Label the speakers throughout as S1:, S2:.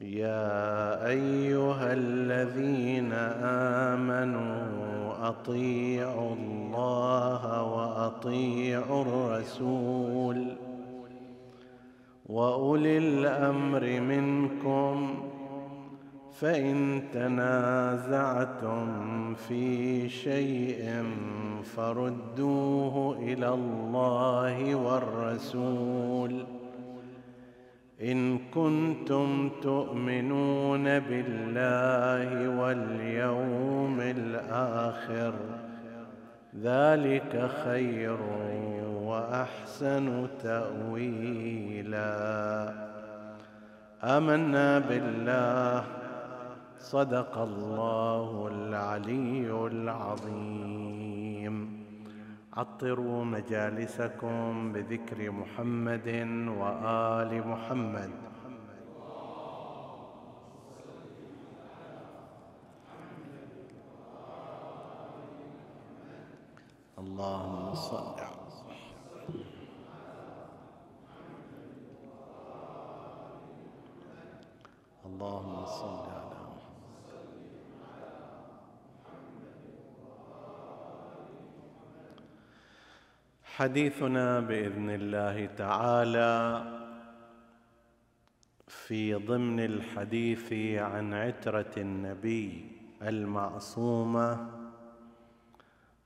S1: يا أيها الذين آمنوا أطيعوا الله وأطيعوا الرسول وأولي الأمر منكم فإن تنازعتم في شيء فردوه إلى الله والرسول إن كنتم تؤمنون بالله واليوم الآخر ذلك خير وأحسن تأويلا. آمنا بالله صدق الله العلي العظيم. عطروا مجالسكم بذكر محمد وآل محمد. اللهم صل على اللهم صل على حديثنا بإذن الله تعالى في ضمن الحديث عن عترة النبي المعصومة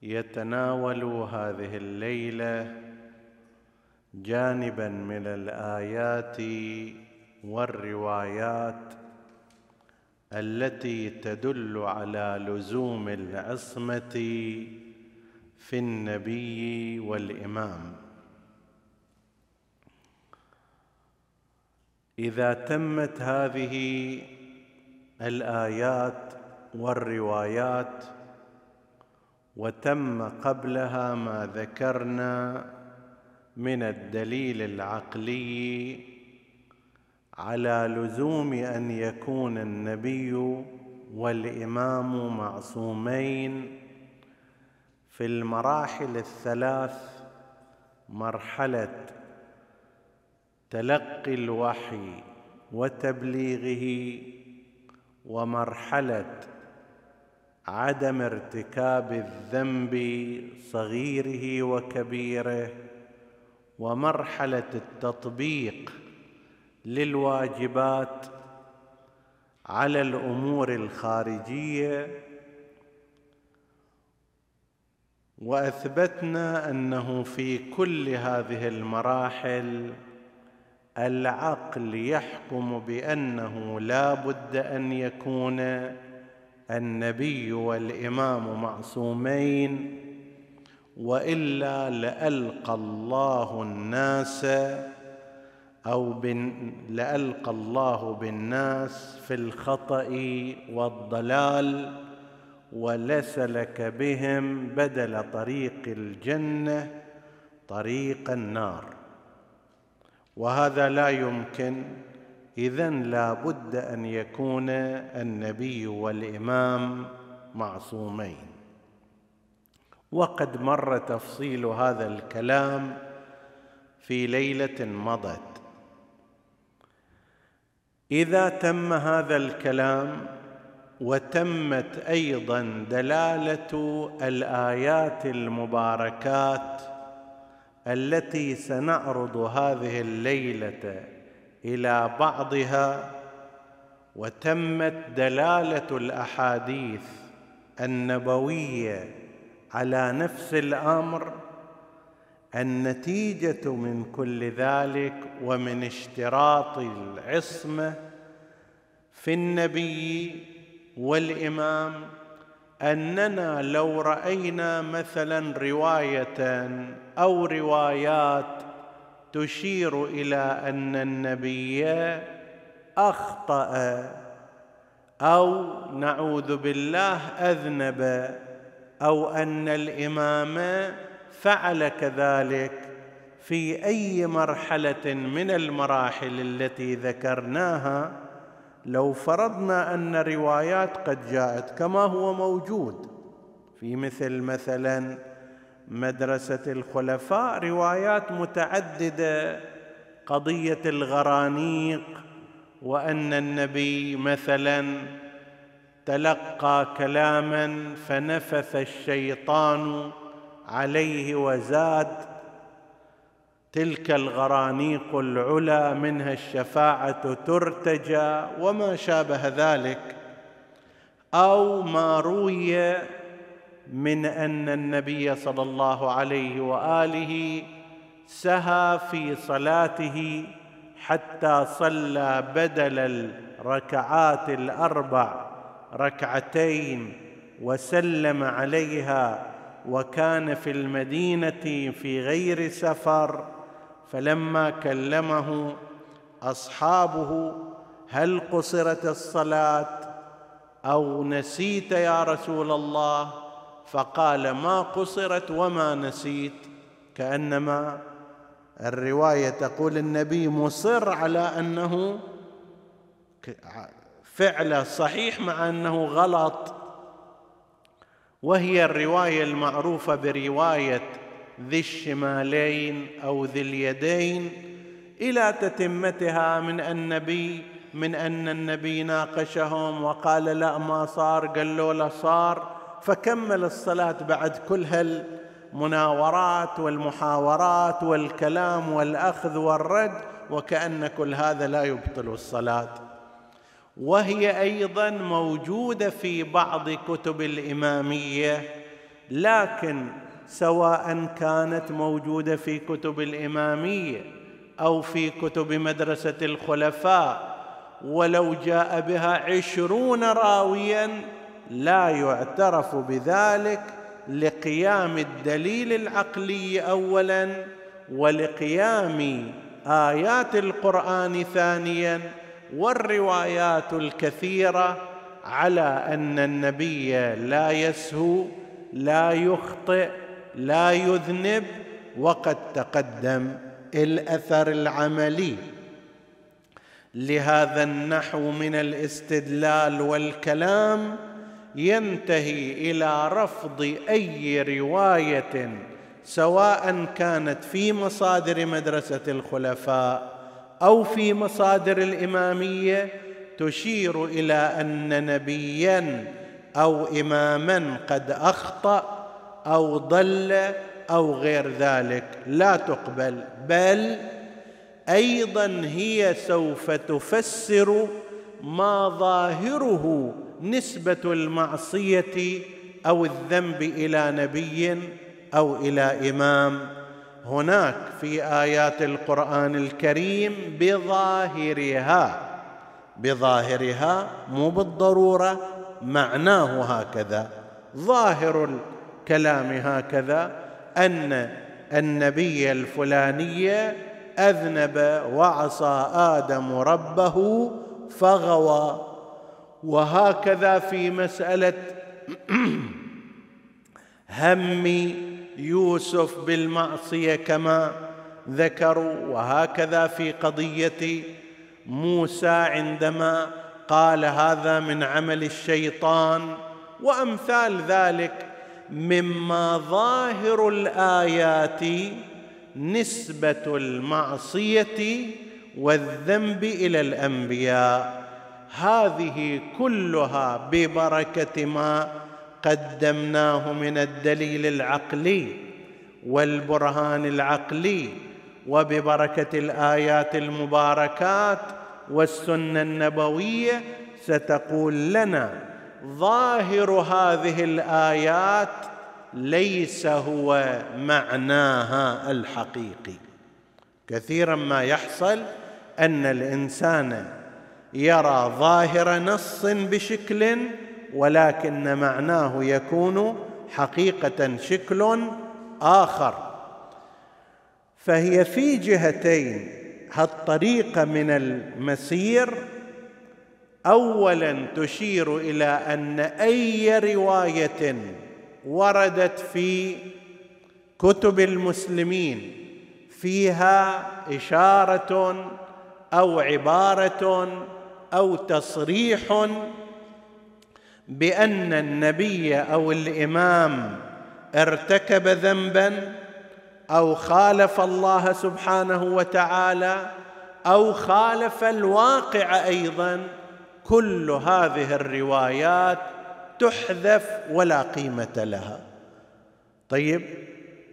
S1: يتناول هذه الليلة جانبا من الآيات والروايات التي تدل على لزوم العصمة في النبي والإمام. إذا تمت هذه الآيات والروايات وتم قبلها ما ذكرنا من الدليل العقلي على لزوم أن يكون النبي والإمام معصومين في المراحل الثلاث مرحلة تلقي الوحي وتبليغه ومرحلة عدم ارتكاب الذنب صغيره وكبيره ومرحلة التطبيق للواجبات على الأمور الخارجية وأثبتنا أنه في كل هذه المراحل العقل يحكم بأنه لا بد أن يكون النبي والإمام معصومين وإلا لألقى الله الناس أو بن لألقى الله بالناس في الخطأ والضلال. ولسلك بهم بدل طريق الجنة طريق النار. وهذا لا يمكن. اذا لا بد أن يكون النبي والإمام معصومين. وقد مر تفصيل هذا الكلام في ليلة مضت. إذا تم هذا الكلام وتمت أيضا دلالة الآيات المباركات التي سنعرض هذه الليلة إلى بعضها وتمت دلالة الأحاديث النبوية على نفس الأمر النتيجة من كل ذلك ومن اشتراط العصمة في النبي والإمام أننا لو رأينا مثلا رواية أو روايات تشير إلى أن النبي أخطأ أو نعوذ بالله أذنب أو أن الإمام فعل كذلك في أي مرحلة من المراحل التي ذكرناها لو فرضنا أن روايات قد جاءت كما هو موجود. في مثل مثلا مدرسة الخلفاء روايات متعددة قضية الغرانيق وأن النبي مثلا تلقى كلاما فنفث الشيطان عليه وزاد تلك الغرانيق العلا منها الشفاعة ترتجى وما شابه ذلك أو ما روي من أن النبي صلى الله عليه وآله سهى في صلاته حتى صلى بدل الركعات الأربع ركعتين وسلم عليها وكان في المدينة في غير سفر. فلما كلمه أصحابه هل قصرت الصلاة أو نسيت يا رسول الله؟ فقال ما قصرت وما نسيت كأنما الرواية تقول النبي مصر على أنه فعله صحيح مع أنه غلط. وهي الرواية المعروفة برواية ذي الشمالين أو ذي اليدين إلى تتمتها من النبي من أن النبي ناقشهم وقال لا ما صار قال له لا صار فكمل الصلاة بعد كل هالمناورات والمحاورات والكلام والأخذ والرد وكأن كل هذا لا يبطل الصلاة. وهي أيضا موجودة في بعض كتب الإمامية لكن سواء كانت موجودة في كتب الإمامية أو في كتب مدرسة الخلفاء ولو جاء بها عشرون راويا لا يعترف بذلك لقيام الدليل العقلي اولا ولقيام آيات القرآن ثانيا والروايات الكثيرة على أن النبي لا يسهو لا يخطئ لا يذنب وقد تقدم الأثر العملي. لهذا النحو من الاستدلال والكلام ينتهي إلى رفض أي رواية سواء كانت في مصادر مدرسة الخلفاء أو في مصادر الإمامية تشير إلى أن نبيا أو اماما قد أخطأ أو ضل أو غير ذلك. لا تقبل بل أيضا هي سوف تفسر ما ظاهره نسبة المعصية أو الذنب إلى نبي أو إلى إمام. هناك في آيات القرآن الكريم بظاهرها بظاهرها مو بالضرورة معناه هكذا. ظاهر الكلام هكذا أن النبي الفلاني أذنب وعصى آدم ربه فغوى. وهكذا في مسألة هم يوسف بالمعصية كما ذكروا. وهكذا في قضية موسى عندما قال هذا من عمل الشيطان. وأمثال ذلك مما ظاهر الآيات نسبة المعصية والذنب إلى الأنبياء. هذه كلها ببركة ما قدمناه من الدليل العقلي والبرهان العقلي وببركة الآيات المباركات والسنة النبوية. ستقول لنا ظاهر هذه الآيات ليس هو معناها الحقيقي. كثيرا ما يحصل أن الإنسان يرى ظاهر نص بشكل ولكن معناه يكون حقيقة شكل آخر. فهي في جهتين هالطريقة من المسير اولا تشير إلى أن أي رواية وردت في كتب المسلمين فيها إشارة أو عبارة أو تصريح بأن النبي أو الإمام ارتكب ذنبا أو خالف الله سبحانه وتعالى أو خالف الواقع أيضا كل هذه الروايات تحذف ولا قيمة لها. طيب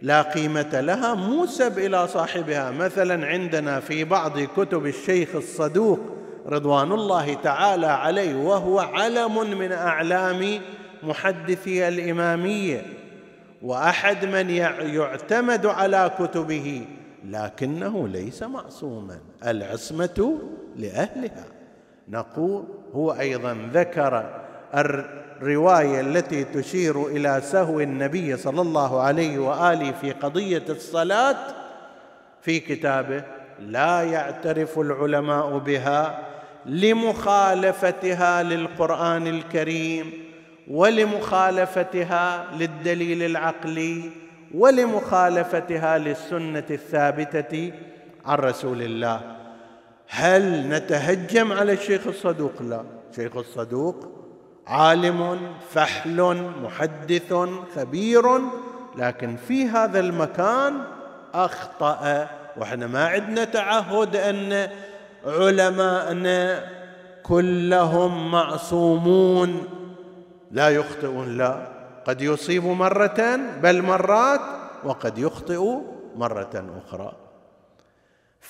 S1: لا قيمة لها موسب إلى صاحبها. مثلا عندنا في بعض كتب الشيخ الصدوق رضوان الله تعالى عليه وهو علم من أعلام محدثي الإمامية وأحد من يعتمد على كتبه لكنه ليس معصوما العصمة لأهلها. نقول هو أيضا ذكر الرواية التي تشير إلى سهو النبي صلى الله عليه وآله في قضية الصلاة في كتابه لا يعترف العلماء بها لمخالفتها للقرآن الكريم ولمخالفتها للدليل العقلي ولمخالفتها للسنة الثابتة عن رسول الله. هل نتهجم على الشيخ الصدوق؟ لا. الشيخ الصدوق عالم فحل محدث خبير لكن في هذا المكان أخطأ. وإحنا ما عندنا تعهد أن علماءنا كلهم معصومون. لا يخطئون لا. قد يصيب مره بل مرات وقد يخطئ مرة أخرى.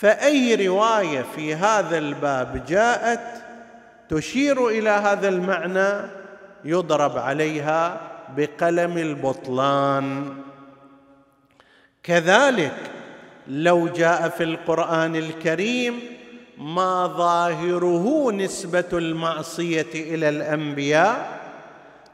S1: فأي رواية في هذا الباب جاءت تشير إلى هذا المعنى يضرب عليها بقلم البطلان. كذلك لو جاء في القرآن الكريم ما ظاهره نسبة المعصية إلى الأنبياء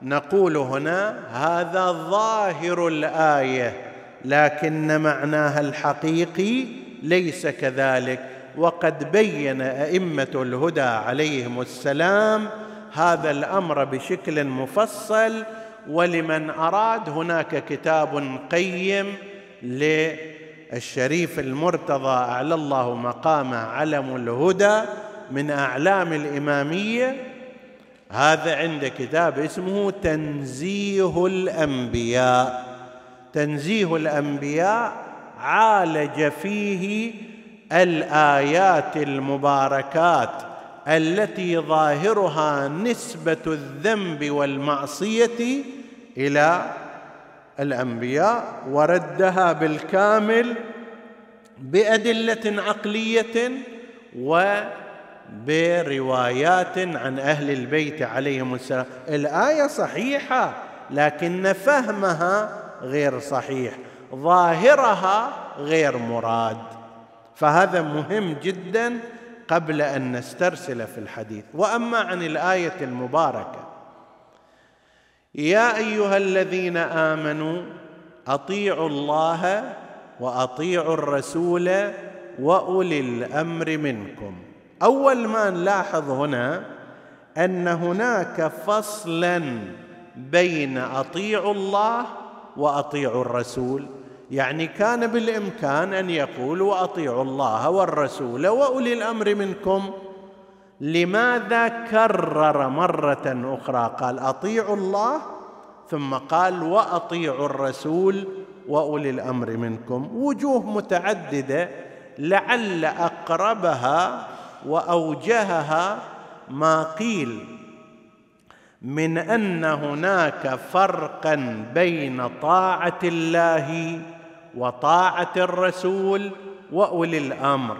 S1: نقول هنا هذا ظاهر الآية لكن معناها الحقيقي ليس كذلك. وقد بين أئمة الهدى عليهم السلام هذا الأمر بشكل مفصل ولمن أراد هناك كتاب قيم للشريف المرتضى أعلى الله مقامه علم الهدى من أعلام الإمامية هذا عند كتاب اسمه تنزيه الأنبياء. تنزيه الأنبياء عالج فيه الآيات المباركات التي ظاهرها نسبة الذنب والمعصية إلى الأنبياء وردها بالكامل بأدلة عقلية وبروايات عن أهل البيت عليهم السلام. الآية صحيحة لكن فهمها غير صحيح. ظاهرها غير مراد. فهذا مهم جدا قبل أن نسترسل في الحديث. وأما عن الآية المباركة يا أيها الذين آمنوا أطيعوا الله وأطيعوا الرسول وأولي الأمر منكم. أول ما نلاحظ هنا أن هناك فصلا بين أطيعوا الله وأطيعوا الرسول. يعني كان بالإمكان أن يقول وأطيعوا الله والرسول وأولي الأمر منكم. لماذا كرر مرة أخرى؟ قال أطيعوا الله ثم قال وأطيعوا الرسول وأولي الأمر منكم. وجوه متعددة لعل أقربها وأوجهها ما قيل من أن هناك فرقا بين طاعة الله وطاعة الرسول وأولي الأمر.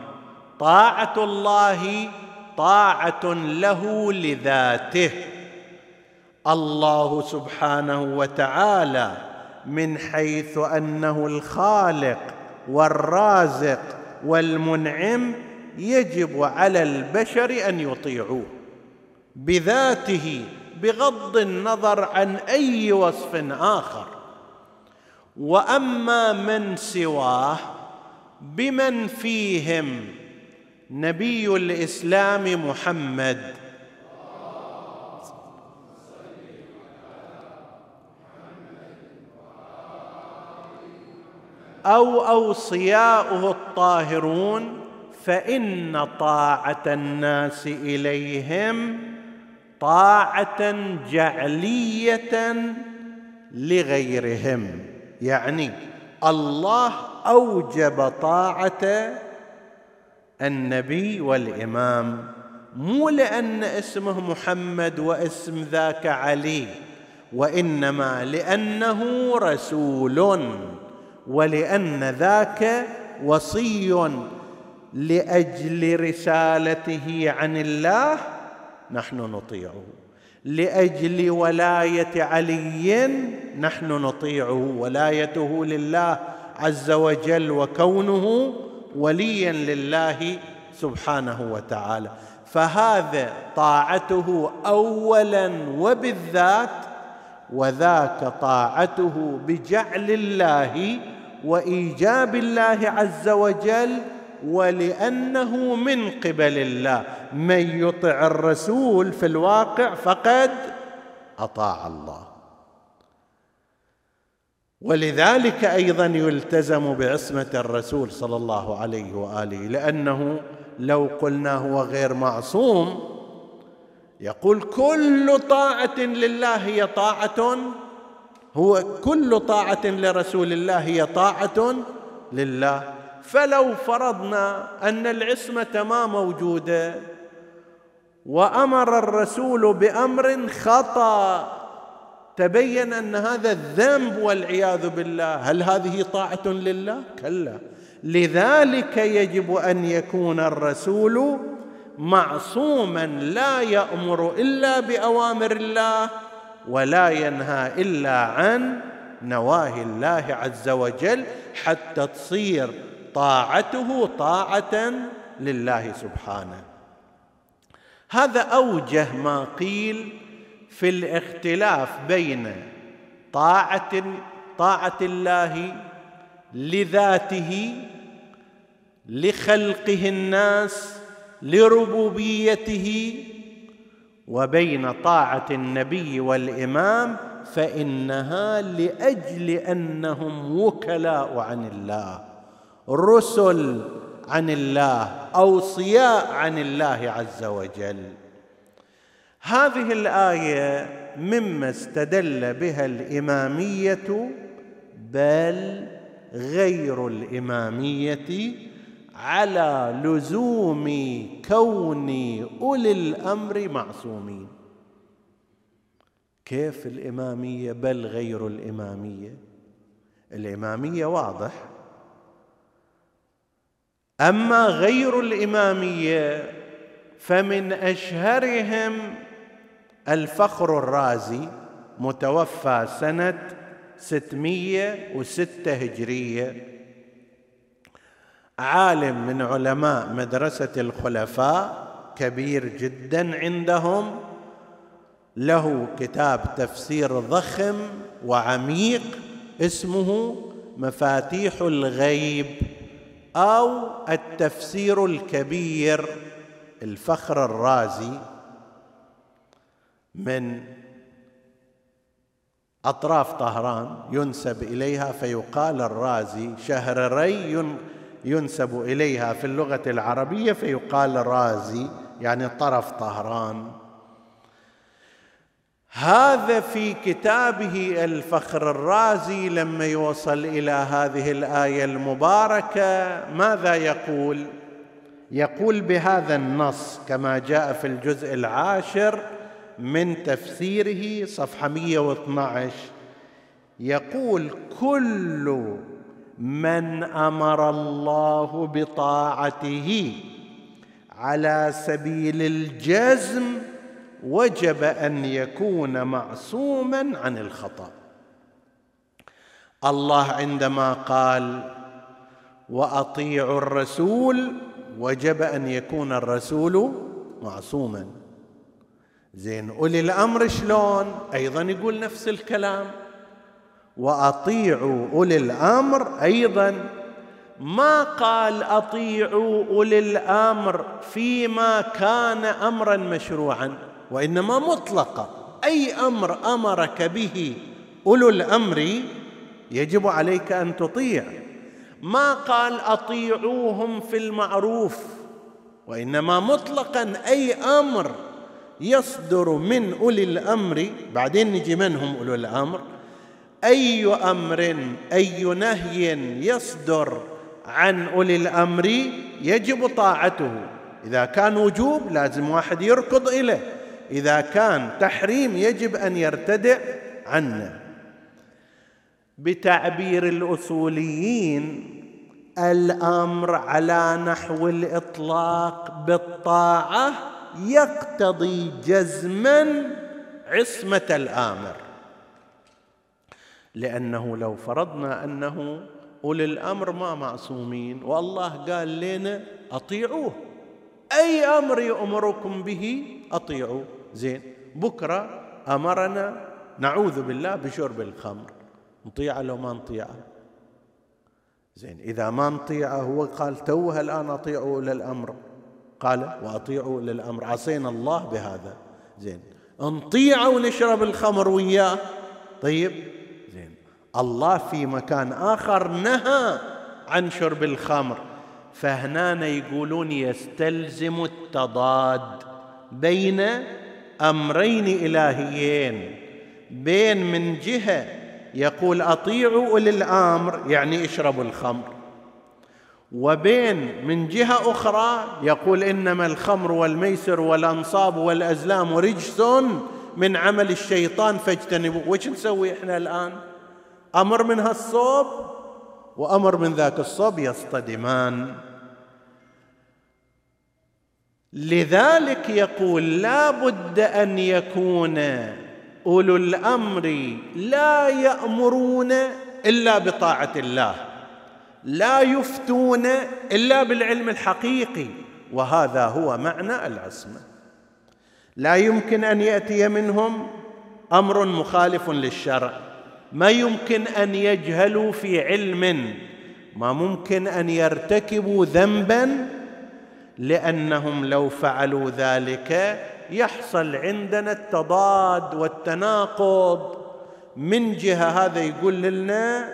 S1: طاعة الله طاعة له لذاته. الله سبحانه وتعالى من حيث أنه الخالق والرازق والمنعم يجب على البشر أن يطيعوه. بذاته بغض النظر عن أي وصف آخر. وأما من سواه بمن فيهم نبي الإسلام محمد. أو أوصياؤه الطاهرون فإن طاعة الناس إليهم طاعة جعلية لغيرهم. يعني الله أوجب طاعة النبي والإمام مو لأن اسمه محمد واسم ذاك علي وإنما لأنه رسول ولأن ذاك وصي لأجل رسالته عن الله نحن نطيعه. لأجل ولاية علي نحن نطيعه ولايته لله عز وجل وكونه وليا لله سبحانه وتعالى. فهذا طاعته اولا وبالذات وذاك طاعته بجعل الله وإيجاب الله عز وجل ولأنه من قبل الله. من يطع الرسول في الواقع فقد أطاع الله. ولذلك أيضا يلتزم بعصمة الرسول صلى الله عليه وآله لأنه لو قلنا هو غير معصوم يقول كل طاعة لله هي طاعة هو كل طاعة لرسول الله هي طاعة لله. فلو فرضنا أن العصمة ما موجودة وأمر الرسول بأمر خطأ تبين أن هذا الذنب والعياذ بالله. هل هذه طاعة لله؟ كلا. لذلك يجب أن يكون الرسول معصوما لا يأمر إلا بأوامر الله ولا ينهى إلا عن نواهي الله عز وجل حتى تصير طاعته طاعة لله سبحانه. هذا أوجه ما قيل في الاختلاف بين طاعة طاعة الله لذاته لخلقه الناس لربوبيته وبين طاعة النبي والإمام فإنها لأجل أنهم وكلاء عن الله. رسل عن الله اوصياء عن الله عز وجل. هذه الآية مما استدل بها الإمامية بل غير الإمامية على لزوم كون أولي الأمر معصومين. كيف الإمامية بل غير الإمامية؟ الإمامية واضح. أما غير الإمامية فمن أشهرهم الفخر الرازي متوفى سنة 606 هجرية. عالم من علماء مدرسة الخلفاء كبير جدا عندهم. له كتاب تفسير ضخم وعميق اسمه مفاتيح الغيب. أو التفسير الكبير الفخر الرازي من أطراف طهران ينسب إليها فيقال الرازي شهرري ينسب إليها في اللغة العربية فيقال رازي يعني طرف طهران. هذا في كتابه الفخر الرازي لما يوصل إلى هذه الآية المباركة. ماذا يقول؟ يقول بهذا النص كما جاء في الجزء العاشر من تفسيره صفحة 112 يقول كل من أمر الله بطاعته على سبيل الجزم وجب أن يكون معصوما عن الخطأ. الله عندما قال وأطيعوا الرسول وجب أن يكون الرسول معصوما. زين أولي الأمر شلون؟ أيضا يقول نفس الكلام. وأطيعوا أولي الأمر أيضا. ما قال أطيعوا أولي الأمر فيما كان امرا مشروعا. وإنما مطلقه أي أمر أمرك به أولو الأمر يجب عليك أن تطيع. ما قال أطيعوهم في المعروف وإنما مطلقا أي أمر يصدر من أولي الأمر. بعدين نجي من هم أولو الأمر؟ أي أمر أي نهي يصدر عن أولي الأمر يجب طاعته. إذا كان وجوب لازم واحد يركض إليه. إذا كان تحريم يجب أن يرتدع عنه. بتعبير الأصوليين الأمر على نحو الإطلاق بالطاعة يقتضي جزما عصمة الآمر. لأنه لو فرضنا أنه أولي الأمر ما معصومين والله قال لنا أطيعوه. أي أمر يامركم به أطيعوه. زين. بكرة أمرنا نعوذ بالله بشرب الخمر. نطيعه لو ما نطيعه. زين إذا ما نطيعه هو قال توه الآن اطيعوا أولي الأمر. قال واطيعوا أولي الأمر. عصينا الله بهذا. زين نطيعه ونشرب الخمر وياه. طيب زين الله في مكان آخر نهى عن شرب الخمر. فهنا يقولون يستلزم التضاد بين أمرين إلهيين. بين من جهة يقول أطيعوا أولي الأمر يعني اشربوا الخمر. وبين من جهة أخرى يقول إنما الخمر والميسر والأنصاب والأزلام رجس من عمل الشيطان فاجتنبوه. وش نسوي إحنا الآن؟ أمر من هالصوب وأمر من ذاك الصوب يصطدمان. لذلك يقول لا بد أن يكون أولو الأمر لا يأمرون إلا بطاعة الله لا يفتون إلا بالعلم الحقيقي وهذا هو معنى العصمة. لا يمكن أن يأتي منهم أمر مخالف للشرع ما يمكن أن يجهلوا في علم ما ممكن أن يرتكبوا ذنبا لأنهم لو فعلوا ذلك يحصل عندنا التضاد والتناقض. من جهة هذا يقول لنا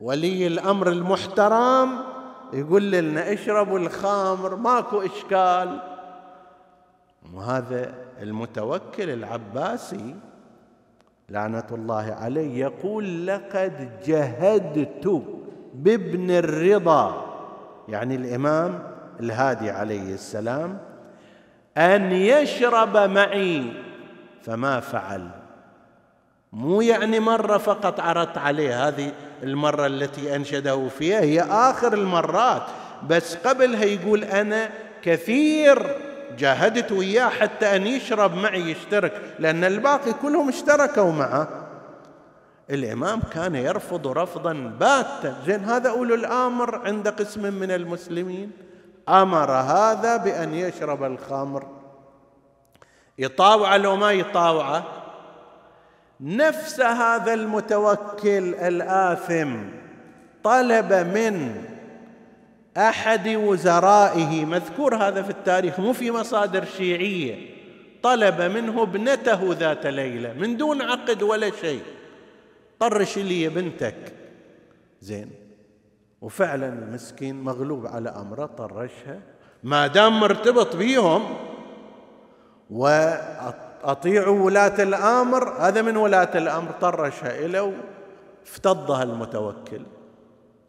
S1: ولي الأمر المحترم يقول لنا اشربوا الخمر ماكو إشكال. وهذا المتوكل العباسي لعنة الله عليه يقول لقد جهدت بابن الرضا. يعني الإمام الهادي عليه السلام أن يشرب معي فما فعل. مو يعني مرة فقط عرضت عليه هذه المرة التي أنشده فيها هي آخر المرات. بس قبلها يقول أنا كثير جاهدت وياه حتى أن يشرب معي يشترك لأن الباقي كلهم اشتركوا معه. الإمام كان يرفض رفضا باتا. زين هذا أولو الأمر عند قسم من المسلمين. أمر هذا بأن يشرب الخمر. يطاوع لو ما يطاوعه. نفس هذا المتوكل الآثم طلب من أحد وزرائه مذكور هذا في التاريخ مو في مصادر شيعية طلب منه ابنته ذات ليلة من دون عقد ولا شيء. طرش لي بنتك. زين. وفعلا المسكين مغلوب على أمره طرشها. ما دام مرتبط بيهم أطيعوا ولاة الأمر. هذا من ولاة الأمر طرشها إلى افتضها المتوكل.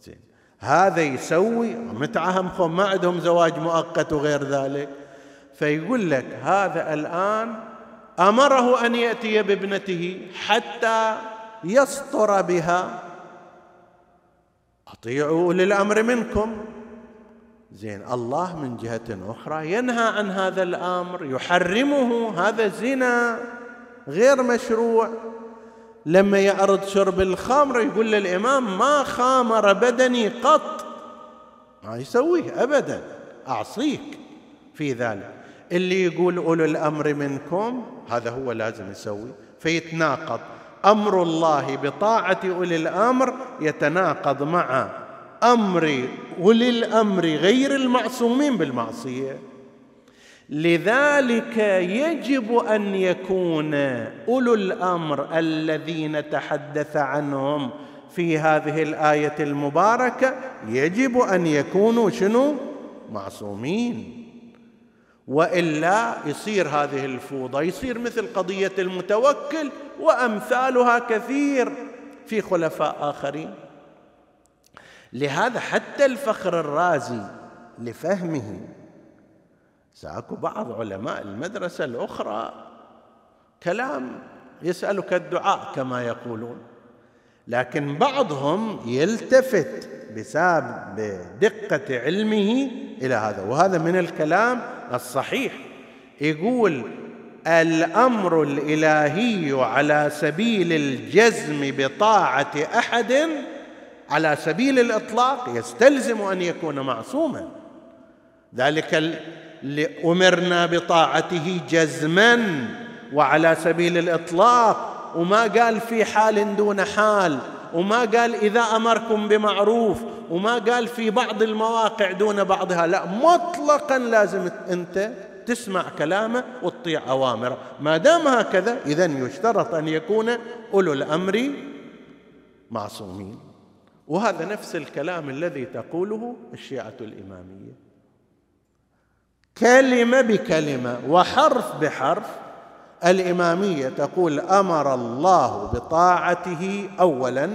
S1: زين. هذا يسوي متعهم ما عندهم زواج مؤقت وغير ذلك. فيقول لك هذا الآن أمره أن يأتي بابنته حتى يسطر بها. أطيعوا أولي الأمر منكم. زين الله من جهة أخرى ينهى عن هذا الأمر يحرمه هذا زنا غير مشروع. لما يعرض شرب الخمر يقول للإمام ما خامر بدني قط. ما يسويه أبدا أعصيك في ذلك. اللي يقول أولو الأمر منكم هذا هو لازم يسوي فيتناقض. أمر الله بطاعة أولي الأمر يتناقض مع أمر أولي الأمر غير المعصومين بالمعصية. لذلك يجب أن يكون أولو الأمر الذين تحدث عنهم في هذه الآية المباركة يجب أن يكونوا شنو؟ معصومين. وإلا يصير هذه الفوضى يصير مثل قضية المتوكل وأمثالها كثير في خلفاء آخرين. لهذا حتى الفخر الرازي لفهمه. سأكو بعض علماء المدرسة الأخرى كلام يسألك الدعاء كما يقولون لكن بعضهم يلتفت بسبب دقة علمه إلى هذا. وهذا من الكلام الصحيح. يقول الأمر الإلهي على سبيل الجزم بطاعة أحد على سبيل الإطلاق يستلزم أن يكون معصوما. ذلك امرنا بطاعته جزما وعلى سبيل الإطلاق. وما قال في حال دون حال. وما قال إذا أمركم بمعروف. وما قال في بعض المواقع دون بعضها لا مطلقا لازم أنت تسمع كلامه وتطيع أوامره. ما دام هكذا اذا يشترط أن يكون أولو الأمر معصومين. وهذا نفس الكلام الذي تقوله الشيعة الإمامية. كلمة بكلمة وحرف بحرف الإمامية تقول أمر الله بطاعته اولا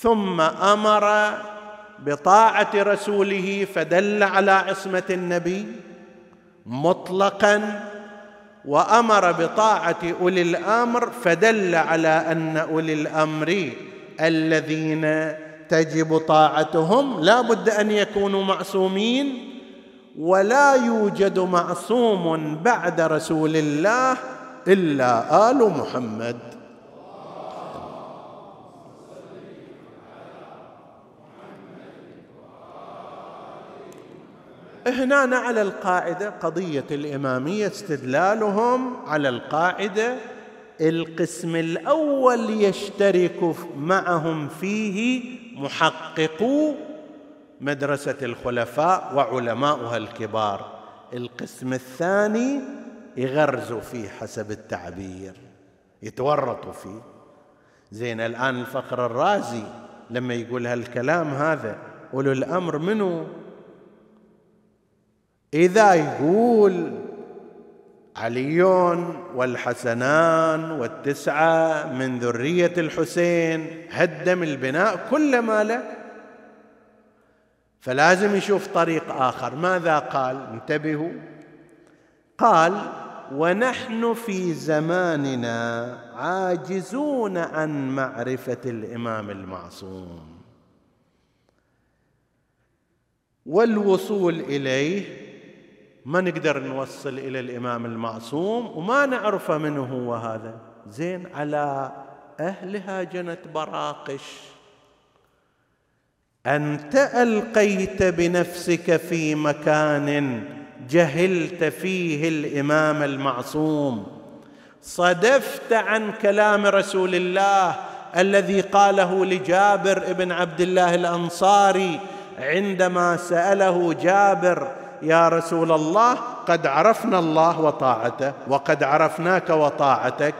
S1: ثم أمر بطاعة رسوله فدل على عصمة النبي مطلقا وأمر بطاعة أولي الأمر فدل على أن أولي الأمر الذين تجب طاعتهم لا بد أن يكونوا معصومين ولا يوجد معصوم بعد رسول الله إلا آل محمد. هنا على القاعدة قضية الإمامية استدلالهم على القاعدة القسم الأول يشترك معهم فيه محققو مدرسة الخلفاء وعلماؤها الكبار. القسم الثاني يغرزوا فيه حسب التعبير يتورطوا فيه. زين الآن الفخر الرازي لما يقول هالكلام هذا أولو الأمر منو؟ إذا يقول علي والحسنان والتسعة من ذرية الحسين هدم البناء كل ما له فلازم يشوف طريق آخر. ماذا قال؟ انتبهوا. قال ونحن في زماننا عاجزون عن معرفة الإمام المعصوم. والوصول إليه ما نقدر نوصل إلى الإمام المعصوم وما نعرف منه هو هذا. زين على أهلها جنت براقش. أنت ألقيت بنفسك في مكان جهلت فيه الإمام المعصوم. صدفت عن كلام رسول الله الذي قاله لجابر بن عبد الله الأنصاري عندما سأله جابر يا رسول الله قد عرفنا الله وطاعته وقد عرفناك وطاعتك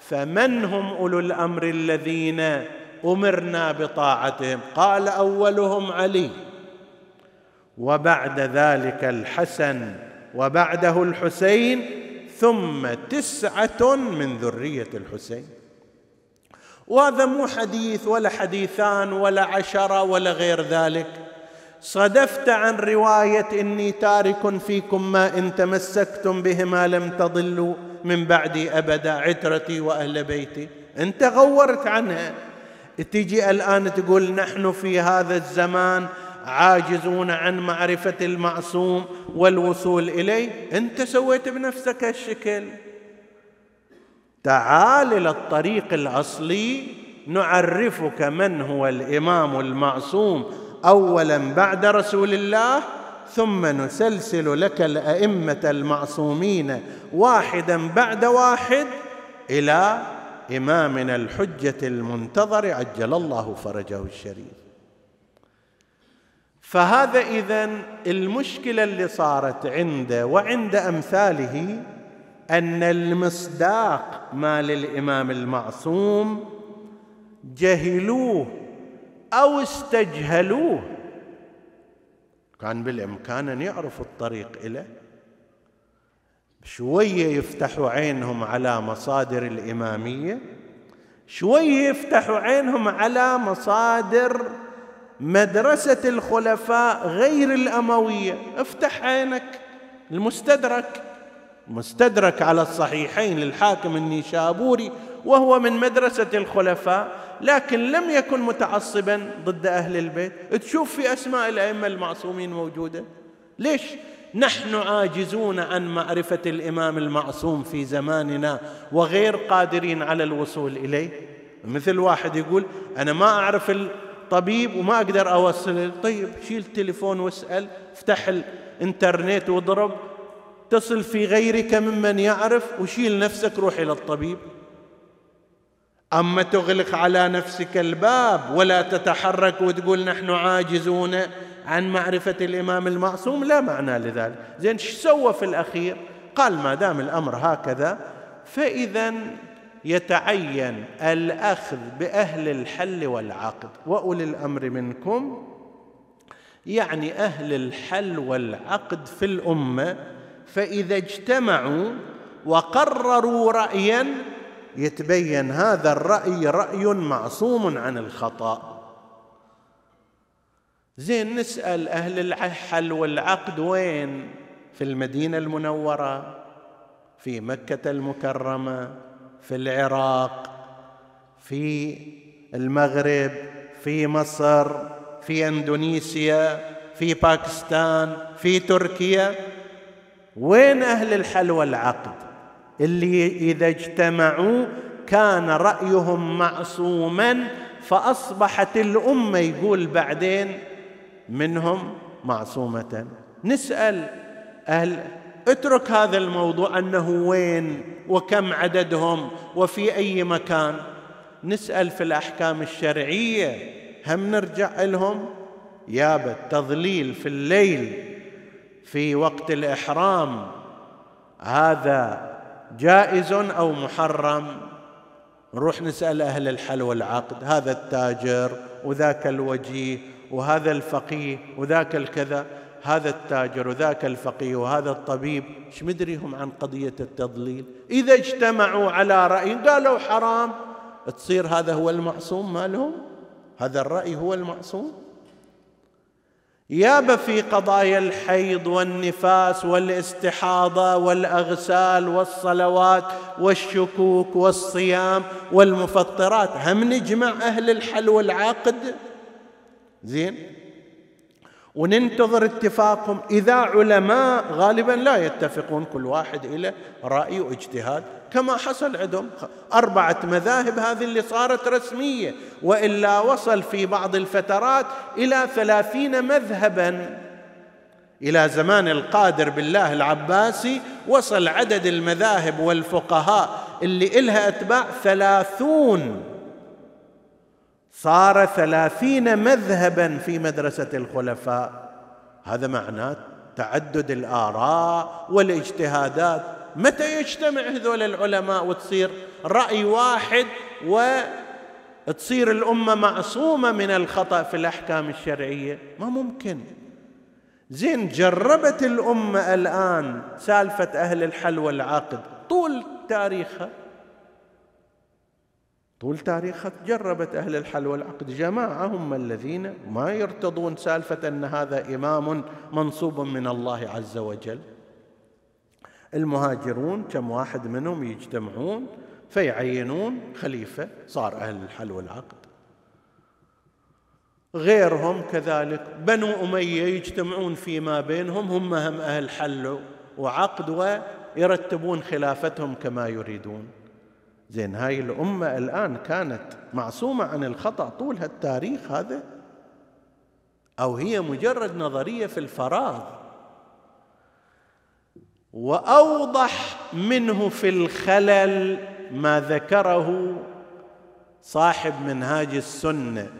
S1: فمن هم أولو الأمر الذين أمرنا بطاعتهم؟ قال أولهم علي وبعد ذلك الحسن وبعده الحسين ثم تسعة من ذرية الحسين. وهذا مو حديث ولا حديثان ولا عشرة ولا غير ذلك. صدفت عن رواية إني تارك فيكم ما إن تمسكتم بهما لم تضلوا من بعدي ابدا عترتي وأهل بيتي. انت غورت عنها. تجي الآن تقول نحن في هذا الزمان عاجزون عن معرفة المعصوم والوصول إليه. إنت سويت بنفسك هالشكل. تعال إلى الطريق الأصلي نعرفك من هو الإمام المعصوم. اولا بعد رسول الله ثم نسلسل لك الأئمة المعصومين واحدا بعد واحد إلى إمامنا الحجة المنتظر عجل الله فرجه الشريف. فهذا اذا المشكلة اللي صارت عنده وعند أمثاله أن المصداق ما للامام المعصوم جهلوه أو استجهلوه. كان بالإمكان أن يعرفوا الطريق اليه شوية يفتحوا عينهم على مصادر الإمامية. شوية يفتحوا عينهم على مصادر مدرسة الخلفاء غير الأموية. افتح عينك المستدرك. مستدرك على الصحيحين للحاكم النيشابوري وهو من مدرسة الخلفاء. لكن لم يكن متعصبا ضد أهل البيت. تشوف في أسماء الأئمة المعصومين موجودة. ليش؟ نحن عاجزون عن معرفة الإمام المعصوم في زماننا وغير قادرين على الوصول إليه. مثل واحد يقول أنا ما أعرف الطبيب وما أقدر أوصل. طيب شيل التليفون واسأل افتح الإنترنت واضرب. تصل في غيرك ممن يعرف وشيل نفسك روح إلى الطبيب. أما تغلق على نفسك الباب ولا تتحرك وتقول نحن عاجزون عن معرفة الإمام المعصوم لا معنى لذلك. زين إيش سوى في الأخير؟ قال ما دام الأمر هكذا فإذا يتعين الأخذ بأهل الحل والعقد. وأولي الأمر منكم يعني أهل الحل والعقد في الأمة فإذا اجتمعوا وقرروا رايا يتبين هذا الرأي رأي معصوم عن الخطأ. زين نسأل أهل الحل والعقد وين؟ في المدينة المنورة في مكة المكرمة في العراق في المغرب في مصر في إندونيسيا في باكستان في تركيا. وين أهل الحل والعقد؟ اللي إذا اجتمعوا كان رأيهم معصوما فأصبحت الأمة يقول بعدين منهم معصومة. نسأل أهل اترك هذا الموضوع أنه وين وكم عددهم وفي أي مكان. نسأل في الأحكام الشرعية هم نرجع لهم؟ يابا التضليل في الليل في وقت الإحرام هذا جائز أو محرم؟ نروح نسأل أهل الحل والعقد. هذا التاجر وذاك الوجيه وهذا الفقيه وذاك الكذا هذا التاجر وذاك الفقيه وهذا الطبيب. إيش مدريهم عن قضية التضليل؟ إذا اجتمعوا على رأي قالوا حرام تصير هذا هو المعصوم مالهم؟ هذا الرأي هو المعصوم؟ ياب في قضايا الحيض والنفاس والاستحاضة والأغسال والصلوات والشكوك والصيام والمفطرات. هم نجمع أهل الحل والعقد؟ زين. وننتظر اتفاقهم. إذا علماء غالبا لا يتفقون كل واحد إلى رأي واجتهاد. كما حصل عندهم. أربعة مذاهب هذه اللي صارت رسمية وإلا وصل في بعض الفترات إلى ثلاثين مذهبا. إلى زمان القادر بالله العباسي وصل عدد المذاهب والفقهاء اللي إلها أتباع ثلاثون. صار ثلاثين مذهبا في مدرسة الخلفاء. هذا معناه تعدد الآراء والاجتهادات متى يجتمع هذول العلماء وتصير رأي واحد وتصير الأمة معصومة من الخطأ في الأحكام الشرعية؟ ما ممكن. زين جربت الأمة الآن سالفة أهل الحل والعقد طول تاريخها؟ طول تاريخها جربت أهل الحل والعقد. جماعة هم الذين ما يرتضون سالفة أن هذا إمام منصوب من الله عز وجل. المهاجرون كم واحد منهم يجتمعون فيعينون خليفة صار أهل الحل والعقد. غيرهم كذلك بنو أمية يجتمعون فيما بينهم هم هم أهل حل وعقد ويرتبون خلافتهم كما يريدون. زين هاي الأمة الآن كانت معصومة عن الخطأ طول هالتاريخ هذا أو هي مجرد نظرية في الفراغ. وأوضح منه في الخلل ما ذكره صاحب منهاج السنة.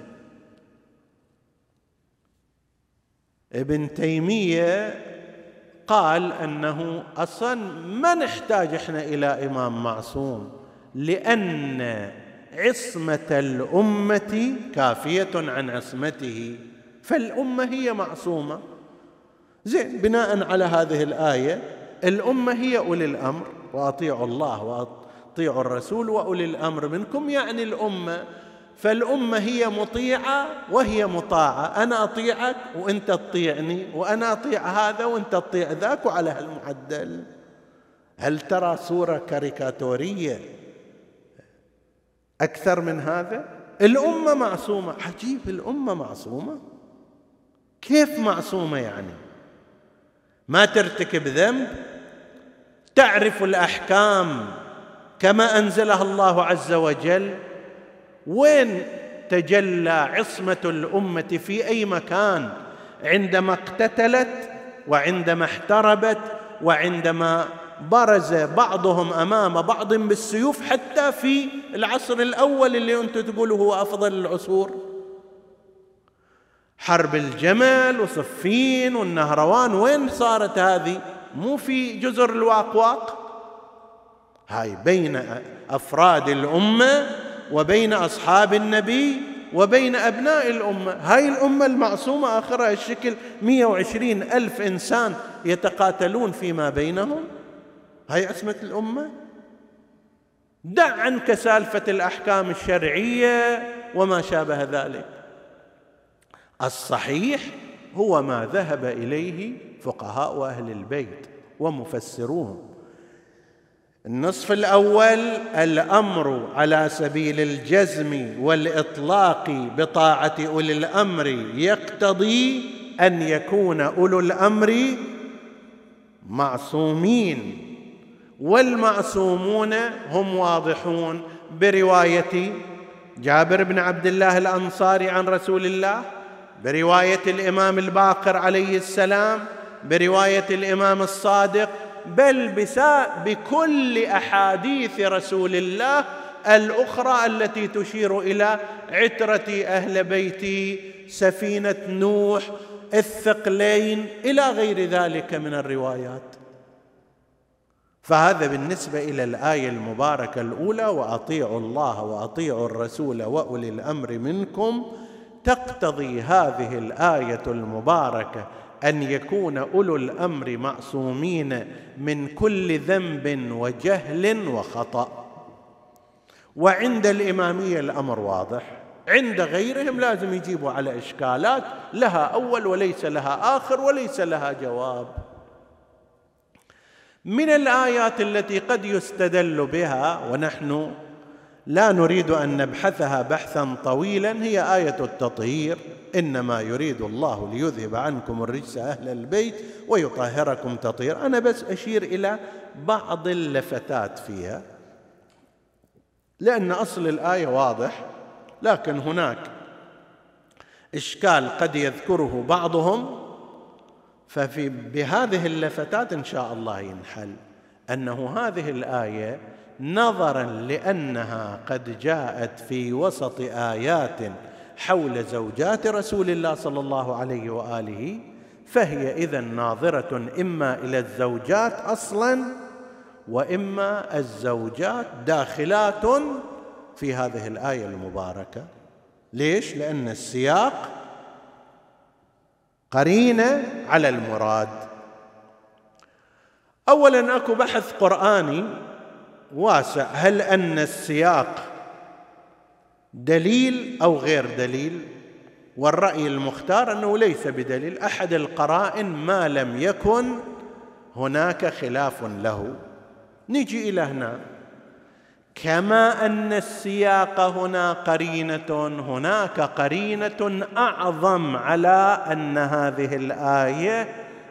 S1: ابن تيمية قال أنه أصلا ما نحتاج إحنا إلى إمام معصوم لأن عصمة الأمة كافية عن عصمته فالأمة هي معصومة. زين بناء على هذه الآية الأمة هي أولي الأمر وأطيعوا الله وأطيعوا الرسول وأولي الأمر منكم يعني الأمة. فالأمة هي مطيعة وهي مطاعة. أنا أطيعك وانت تطيعني وأنا أطيع هذا وانت تطيع ذاك وعلى هالمعدل. هل ترى صورة كاريكاتورية أكثر من هذا؟ الأمة معصومة. عجيب الأمة معصومة. كيف معصومة يعني؟ ما ترتكب ذنب تعرف الأحكام كما أنزلها الله عز وجل؟ وين تجلى عصمة الأمة في أي مكان؟ عندما اقتتلت وعندما احتربت وعندما برز بعضهم أمام بعض بالسيوف حتى في العصر الأول اللي أنتم تقولوا هو أفضل العصور. حرب الجمل وصفين والنهروان وين صارت هذه؟ مو في جزر الواقواق؟ هاي بين أفراد الأمة وبين أصحاب النبي وبين أبناء الأمة. هاي الأمة المعصومة آخرها الشكل 120 ألف إنسان يتقاتلون فيما بينهم؟ هاي عصمة الأمة؟ دع عنك سالفة الأحكام الشرعية وما شابه ذلك. الصحيح هو ما ذهب إليه فقهاء أهل البيت ومفسروهم النصف الأول الأمر على سبيل الجزم والإطلاق بطاعة أولي الأمر يقتضي أن يكون أولو الأمر معصومين والمعصومون هم واضحون. برواية جابر بن عبد الله الأنصاري عن رسول الله برواية الإمام الباقر عليه السلام برواية الإمام الصادق بل بكل أحاديث رسول الله الأخرى التي تشير إلى عترة أهل بيتي سفينة نوح الثقلين إلى غير ذلك من الروايات. فهذا بالنسبة إلى الآية المباركة الأولى وأطيعوا الله وأطيعوا الرسول وأولي الأمر منكم. تقتضي هذه الآية المباركة أن يكون أولو الأمر معصومين من كل ذنب وجهل وخطأ. وعند الإمامية الأمر واضح. عند غيرهم لازم يجيبوا على إشكالات لها أول وليس لها آخر وليس لها جواب. من الآيات التي قد يستدل بها ونحن لا نريد أن نبحثها بحثا طويلا هي آية التطهير. إنما يريد الله ليذهب عنكم الرجس أهل البيت ويطهركم تطهير أنا بس أشير إلى بعض اللفتات فيها لأن أصل الآية واضح لكن هناك إشكال قد يذكره بعضهم. ففي بهذه اللفتات إن شاء الله ينحل أنه هذه الآية نظرا لأنها قد جاءت في وسط آيات حول زوجات رسول الله صلى الله عليه وآله فهي اذا ناظرة إما إلى الزوجات أصلا وإما الزوجات داخلات في هذه الآية المباركة. ليش؟ لأن السياق قرينة على المراد. اولا أكو بحث قرآني واسع. هل أن السياق دليل أو غير دليل؟ والرأي المختار أنه ليس بدليل. أحد القرائن ما لم يكن هناك خلاف له. نجي إلى هنا. كما أن السياق هنا قرينة هناك قرينة أعظم على أن هذه الآية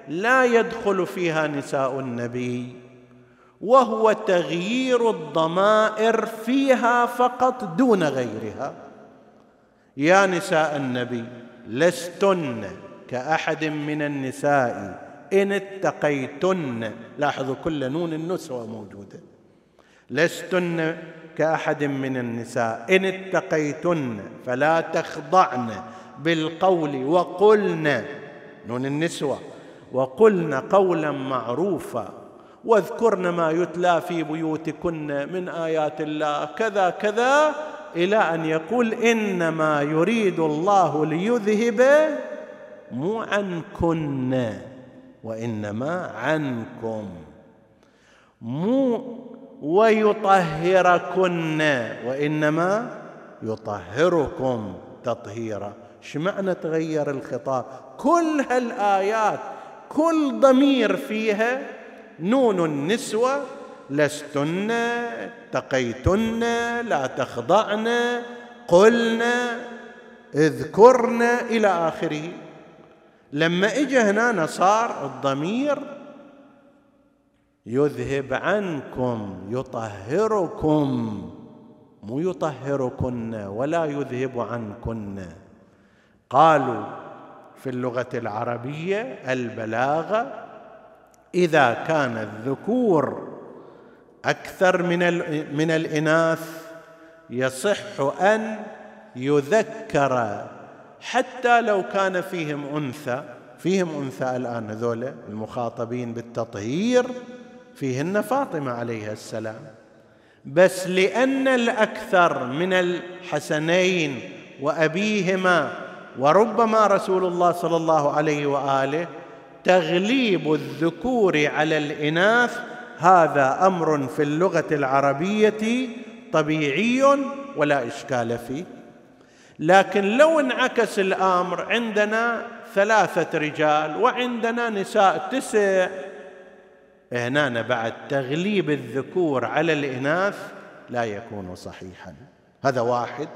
S1: لا يدخل فيها نساء النبي. وهو تغيير الضمائر فيها فقط دون غيرها. يا نساء النبي لستن كأحد من النساء. إن اتقيتن لاحظوا كل نون النسوة موجودة. لستن كأحد من النساء. إن اتقيتن فلا تخضعن بالقول وقلن. نون النسوة. وقلن قولا معروفا. واذكرن ما يتلى في بيوتكن من آيات الله. كذا كذا إلى أن يقول إنما يريد الله ليذهب مو عنكن وإنما عنكم. مو ويطهركن وإنما يطهركم تطهيرا. إيش معنى تغير الخطاب؟ كل هالآيات كل ضمير فيها نون النسوة لستن اتقيتن لا تخضعن قلن اذكرن إلى آخره. لما اجى هنا صار الضمير يذهب عنكم يطهركم. مو يطهركن ولا يذهب عنكن. قالوا في اللغة العربية البلاغة إذا كان الذكور أكثر من من الإناث يصح أن يذكر حتى لو كان فيهم أنثى فيهم أنثى الآن هذول المخاطبين بالتطهير فيهن فاطمة عليها السلام. بس لأن الأكثر من الحسنين وأبيهما وربما رسول الله صلى الله عليه وآله تغليب الذكور على الإناث هذا أمر في اللغة العربية طبيعي ولا إشكال فيه. لكن لو انعكس الأمر عندنا ثلاثة رجال وعندنا نساء تسع هنا بعد تغليب الذكور على الإناث لا يكون صحيحا. هذا واحد.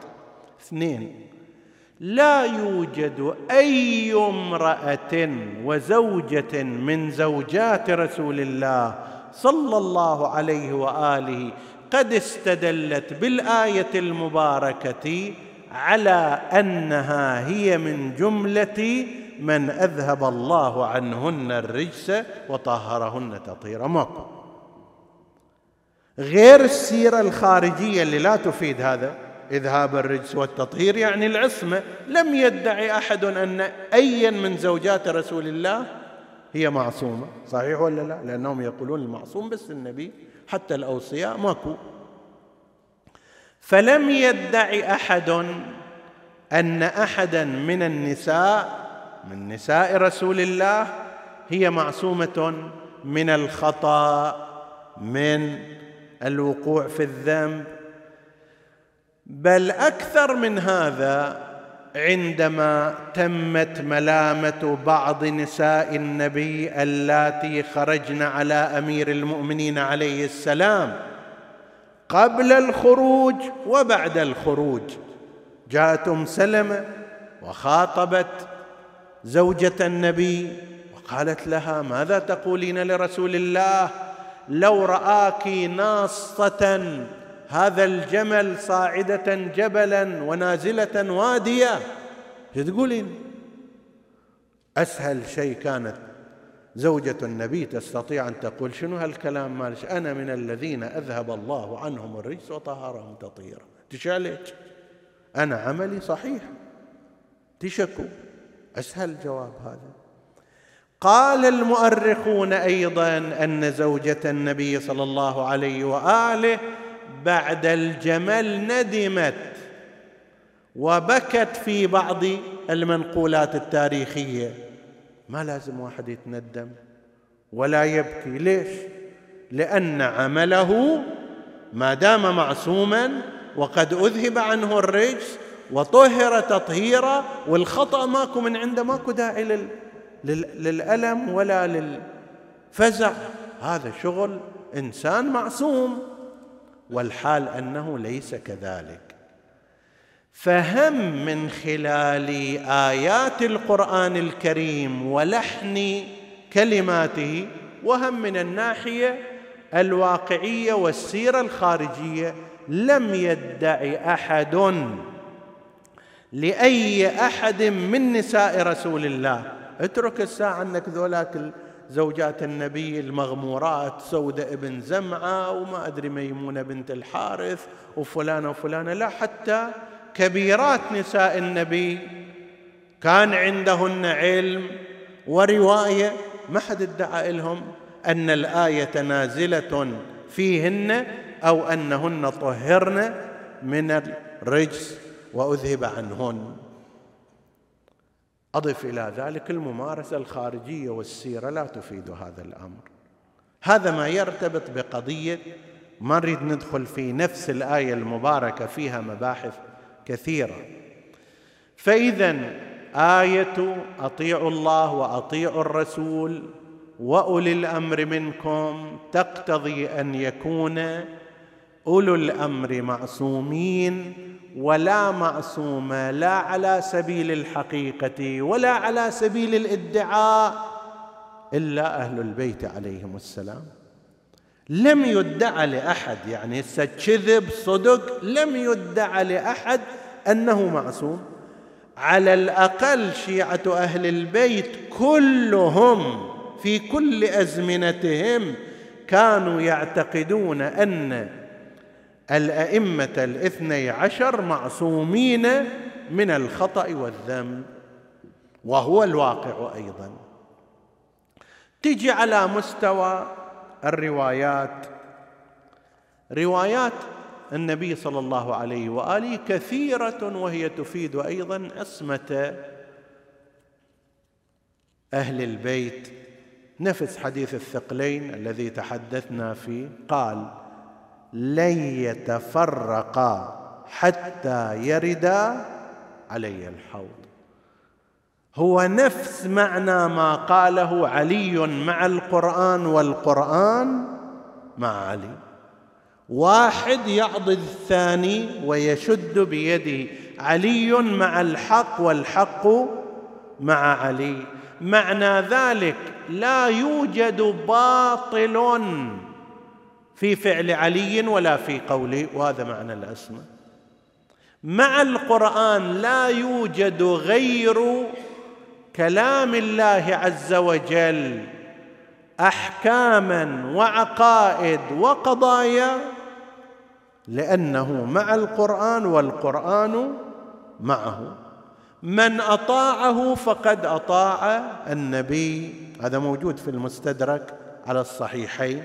S1: اثنين لا يوجد أي امرأة وزوجة من زوجات رسول الله صلى الله عليه وآله قد استدلت بالآية المباركة على أنها هي من جملة من أذهب الله عنهن الرجس وطهرهن تطهيرا غير السيرة الخارجية اللي لا تفيد هذا. إذهاب الرجس والتطهير يعني العصمة. لم يدعي أحد أن ايا من زوجات رسول الله هي معصومة. صحيح ولا لا؟ لأنهم يقولون المعصوم بس النبي حتى الأوصياء ماكو. فلم يدعي أحد أن احدا من النساء من نساء رسول الله هي معصومة من الخطأ من الوقوع في الذنب بل أكثر من هذا عندما تمت ملامة بعض نساء النبي اللاتي خرجن على أمير المؤمنين عليه السلام قبل الخروج وبعد الخروج. جاءت ام سلمة وخاطبت زوجة النبي وقالت لها ماذا تقولين لرسول الله؟ لو رآك ناصة هذا الجمل صاعدة جبلا ونازلة وادية. تقولين أسهل شيء كانت زوجة النبي تستطيع أن تقول شنو هالكلام؟ مالش أنا من الذين أذهب الله عنهم الرجس وطهرهم تطهيرا. تشالك أنا عملي صحيح. تشكو؟ أسهل جواب هذا. قال المؤرخون أيضا أن زوجة النبي صلى الله عليه وآله بعد الجمل ندمت وبكت في بعض المنقولات التاريخية. ما لازم واحد يتندم ولا يبكي. ليش؟ لأن عمله ما دام معصوما وقد أذهب عنه الرجس وطهر تطهيرا والخطأ ماكو من عنده ماكو داعي لل... لل... للألم ولا للفزع. هذا شغل إنسان معصوم. والحال أنه ليس كذلك. فهم من خلال آيات القرآن الكريم ولحن كلماته وهم من الناحية الواقعية والسيرة الخارجية لم يدعي أحد لأي أحد من نساء رسول الله. اترك الساعة أنك ذولاك زوجات النبي المغمورات سودة ابن زمعة وما أدري ميمونة بنت الحارث وفلانة وفلانة لا حتى كبيرات نساء النبي. كان عندهن علم ورواية ما حد ادعى لهم أن الآية نازلة فيهن أو أنهن طهرن من الرجس وأذهب عنهن. أضف إلى ذلك الممارسة الخارجية والسيرة لا تفيد هذا الأمر. هذا ما يرتبط بقضية ما نريد ندخل في نفس الآية المباركة فيها مباحث كثيرة. فإذا آية أطيعوا الله وأطيعوا الرسول وأولي الأمر منكم تقتضي أن يكون أولو الأمر معصومين ولا معصوم لا على سبيل الحقيقة ولا على سبيل الادعاء إلا أهل البيت عليهم السلام. لم يدعى لأحد يعني كذب صدق لم يدعى لأحد أنه معصوم. على الأقل شيعة أهل البيت كلهم في كل أزمنتهم كانوا يعتقدون أن الأئمة الاثني عشر معصومين من الخطأ والذنب وهو الواقع أيضا. تجي على مستوى الروايات روايات النبي صلى الله عليه وآله كثيرة وهي تفيد أيضا عصمه أهل البيت. نفس حديث الثقلين الذي تحدثنا فيه قال لن يتفرقا حتى يردا علي الحوض. هو نفس معنى ما قاله علي مع القرآن والقرآن مع علي. واحد يعضد الثاني ويشد بيده. علي مع الحق والحق مع علي. معنى ذلك لا يوجد باطل. في فعل علي ولا في قوله وهذا معنى الأسماء. مع القرآن لا يوجد غير كلام الله عز وجل أحكاما وعقائد وقضايا لأنه مع القرآن والقرآن معه. من أطاعه فقد أطاع النبي. هذا موجود في المستدرك على الصحيحين.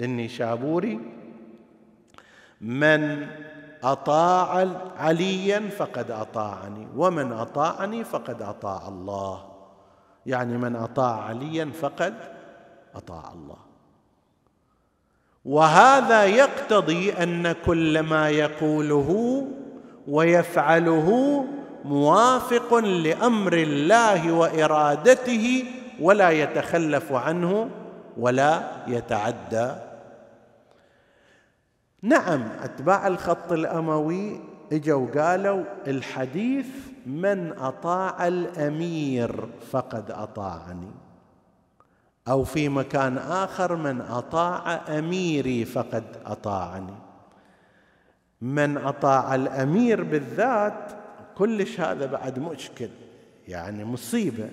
S1: للنشابوري. من أطاع عليا فقد أطاعني ومن أطاعني فقد أطاع الله. يعني من أطاع عليا فقد أطاع الله. وهذا يقتضي أن كل ما يقوله ويفعله موافق لأمر الله وإرادته ولا يتخلف عنه ولا يتعدى. نعم أتباع الخط الأموي إجوا قالوا الحديث من أطاع الأمير فقد أطاعني أو في مكان آخر من أطاع أميري فقد أطاعني. من أطاع الأمير بالذات كلش هذا بعد مشكل يعني مصيبة.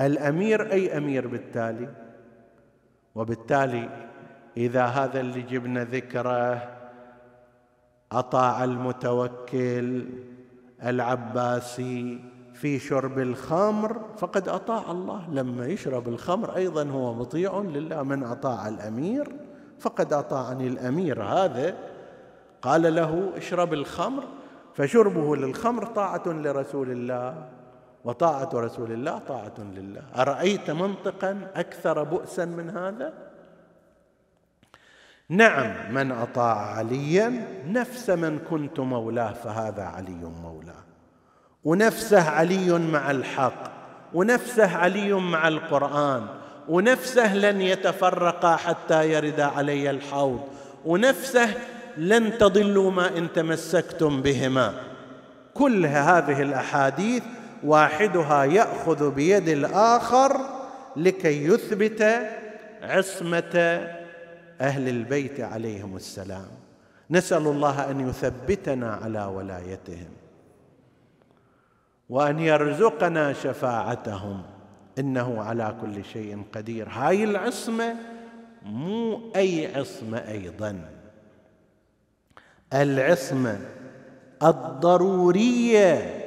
S1: الأمير أي أمير بالتالي؟ وبالتالي إذا هذا اللي جبنا ذكره أطاع المتوكل العباسي في شرب الخمر فقد أطاع الله. لما يشرب الخمر أيضا هو مطيع لله. من أطاع الأمير فقد أطاعني الأمير هذا. قال له اشرب الخمر. فشربه للخمر طاعة لرسول الله. وطاعة رسول الله طاعة لله. أرأيت منطقا أكثر بؤسا من هذا؟ نعم من أطاع عليا نفس من كنت مولاه فهذا علي مولاه. ونفسه علي مع الحق ونفسه علي مع القرآن ونفسه لن يتفرقا حتى يرد علي الحوض ونفسه لن تضلوا ما إن تمسكتم بهما. كل هذه الأحاديث واحدها يأخذ بيد الآخر لكي يثبت عصمة أهل البيت عليهم السلام. نسأل الله أن يثبتنا على ولايتهم وأن يرزقنا شفاعتهم. إنه على كل شيء قدير. هاي العصمة مو أي عصمة أيضا. العصمة الضرورية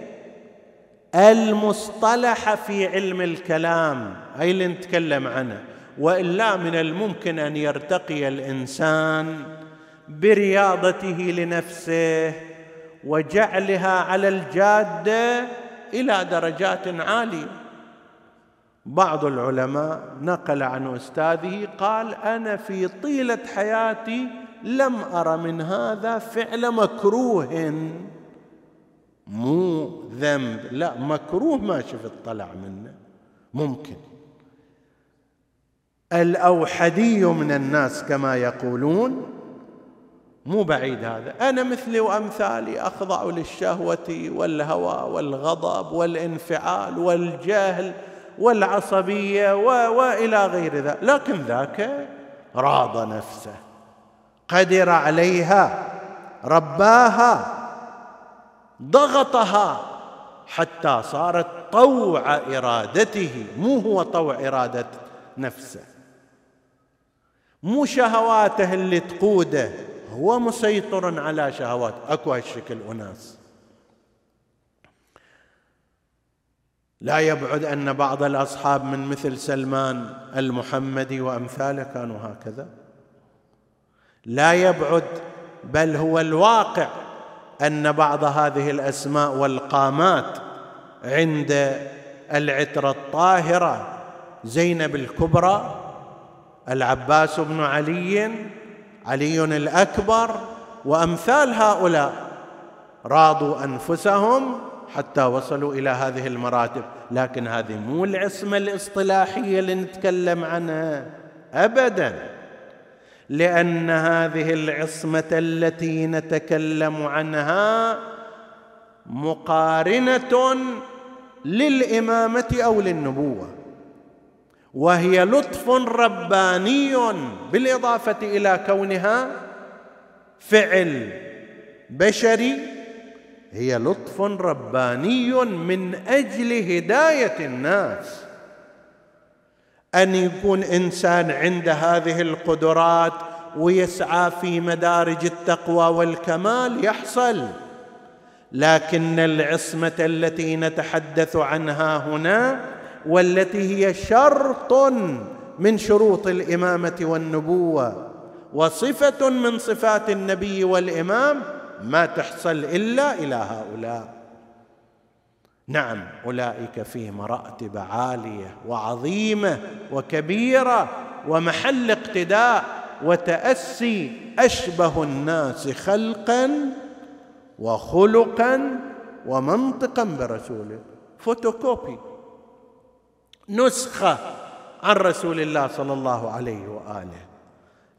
S1: المصطلحه في علم الكلام هي اللي نتكلم عنها وإلا من الممكن أن يرتقي الإنسان برياضته لنفسه وجعلها على الجادة إلى درجات عالية. بعض العلماء نقل عن أستاذه قال أنا في طيلة حياتي لم أر من هذا فعل مكروه. مو ذنب. لا مكروه ما شفت طلع منه. ممكن. الأوحدي من الناس كما يقولون. مو بعيد هذا. أنا مثلي وأمثالي أخضع للشهوة والهوى والغضب والانفعال والجهل والعصبية والى غير ذلك لكن ذاك راض نفسه. قدر عليها رباها ضغطها حتى صارت طوع إرادته مو هو طوع إرادة نفسه. مو شهواته اللي تقوده هو مسيطر على شهوات. أكو هالشكل أناس. لا يبعد أن بعض الأصحاب من مثل سلمان المحمدي وأمثاله كانوا هكذا. لا يبعد بل هو الواقع. أن بعض هذه الأسماء والقامات عند العترة الطاهرة زينب الكبرى العباس بن علي علي الأكبر وأمثال هؤلاء راضوا أنفسهم حتى وصلوا إلى هذه المراتب. لكن هذه مو العصمة الإصطلاحية اللي نتكلم عنها ابدا. لأن هذه العصمة التي نتكلم عنها مقارنة للإمامة أو للنبوة وهي لطف رباني بالإضافة إلى كونها فعل بشري هي لطف رباني من أجل هداية الناس. أن يكون إنسان عنده هذه القدرات ويسعى في مدارج التقوى والكمال يحصل. لكن العصمة التي نتحدث عنها هنا والتي هي شرط من شروط الإمامة والنبوة وصفة من صفات النبي والإمام ما تحصل إلا إلى هؤلاء. نعم. أولئك في مراتب عالية وعظيمة وكبيرة ومحل اقتداء وتأسي أشبه الناس خلقا وخلقا ومنطقا برسوله فوتوكوبي. نسخة عن رسول الله صلى الله عليه وآله.